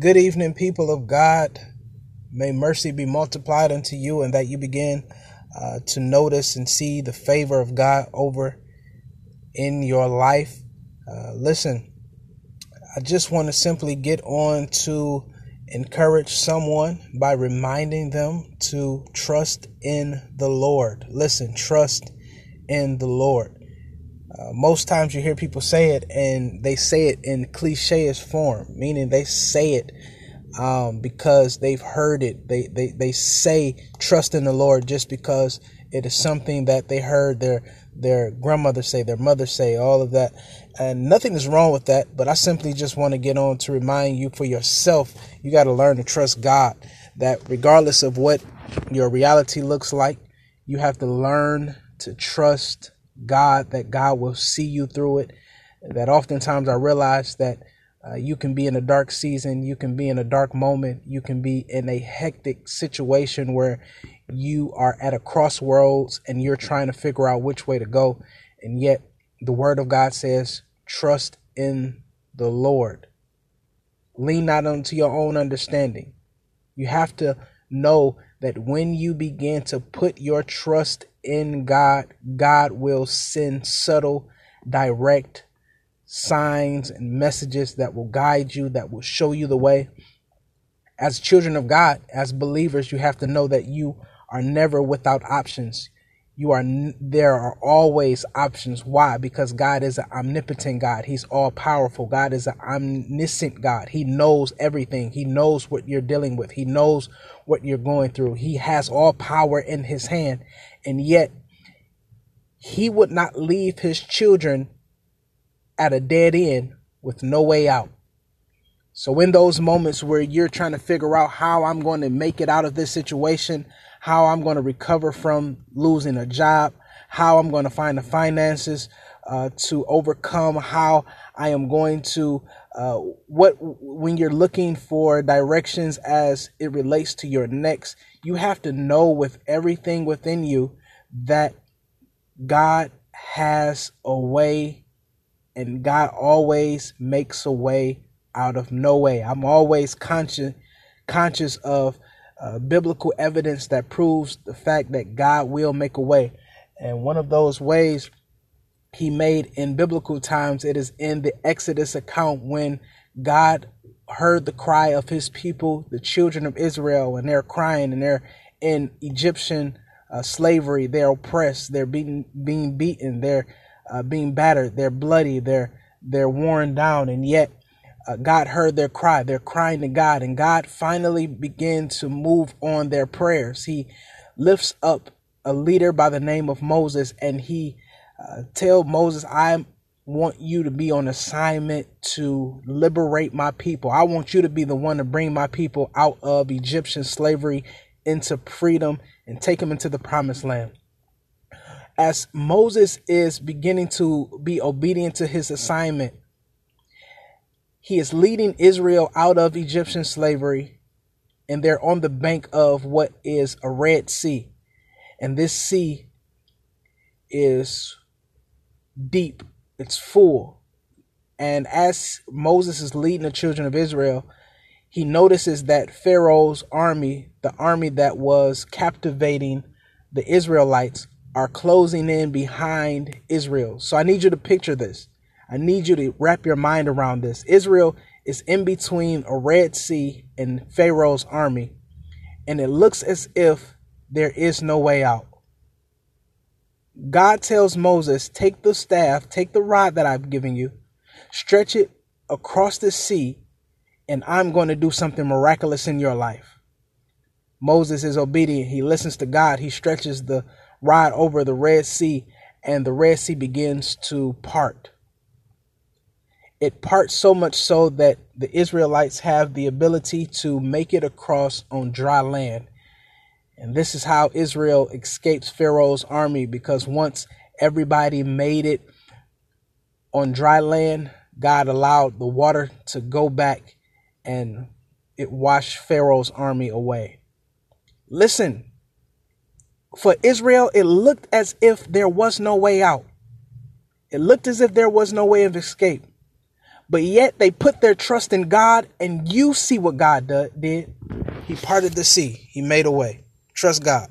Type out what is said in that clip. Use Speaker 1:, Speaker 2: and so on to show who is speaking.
Speaker 1: Good evening, people of God. May mercy be multiplied unto you and that you begin uh, to notice and see the favor of God over in your life. Uh, listen, I just want to simply get on to encourage someone by reminding them to trust in the Lord. Listen, trust in the Lord. Uh, most times you hear people say it and they say it in clichéish form, meaning they say it um, because they've heard it. They, they, they say trust in the Lord just because it is something that they heard their, their grandmother say, their mother say, all of that. And nothing is wrong with that, but I simply just want to get on to remind you for yourself, you got to learn to trust God. That regardless of what your reality looks like, you have to learn to trust God, that God will see you through it. That oftentimes I realize that uh, you can be in a dark season, you can be in a dark moment, you can be in a hectic situation where you are at a crossroads and you're trying to figure out which way to go. And yet, the Word of God says, trust in the Lord. Lean not unto your own understanding. You have to know that when you begin to put your trust in God, God will send subtle, direct signs and messages that will guide you, that will show you the way. As children of God, as believers, you have to know that you are never without options. You are there are always options. Why? Because God is an omnipotent God. He's all powerful. God is an omniscient God. He knows everything. He knows what you're dealing with. He knows what you're going through. He has all power in his hand. And yet he would not leave his children at a dead end with no way out. So in those moments where you're trying to figure out how I'm going to make it out of this situation, how I'm going to recover from losing a job, how I'm going to find the finances uh, to overcome, how I am going to uh, what when you're looking for directions as it relates to your next, you have to know with everything within you that God has a way and God always makes a way out of no way. I'm always conscious conscious of uh, biblical evidence that proves the fact that God will make a way. And one of those ways he made in biblical times, it is in the Exodus account when God heard the cry of his people, the children of Israel, and they're crying and they're in Egyptian uh, slavery. They're oppressed. They're being being beaten. They're uh, being battered. They're bloody. They're they're worn down, and yet uh, God heard their cry. They're crying to God, and God finally began to move on their prayers. He lifts up a leader by the name of Moses, and he uh, tell Moses, "I want you to be on assignment to liberate my people. I want you to be the one to bring my people out of Egyptian slavery into freedom and take them into the promised land." As Moses is beginning to be obedient to his assignment, he is leading Israel out of Egyptian slavery, and they're on the bank of what is a Red Sea. And this sea is deep, it's full. And as Moses is leading the children of Israel, he notices that Pharaoh's army, the army that was captivating the Israelites, are closing in behind Israel. So I need you to picture this. I need you to wrap your mind around this. Israel is in between a Red Sea and Pharaoh's army, and it looks as if there is no way out. God tells Moses, Take the staff, take the rod that I've given you, stretch it across the sea, and I'm going to do something miraculous in your life. Moses is obedient. He listens to God. He stretches the rod over the Red Sea, and the Red Sea begins to part. It parts so much so that the Israelites have the ability to make it across on dry land. And this is how Israel escapes Pharaoh's army because once everybody made it on dry land, God allowed the water to go back and it washed Pharaoh's army away. Listen, for Israel, it looked as if there was no way out. It looked as if there was no way of escape. But yet they put their trust in God, and you see what God did. He parted the sea, He made a way. Trust God.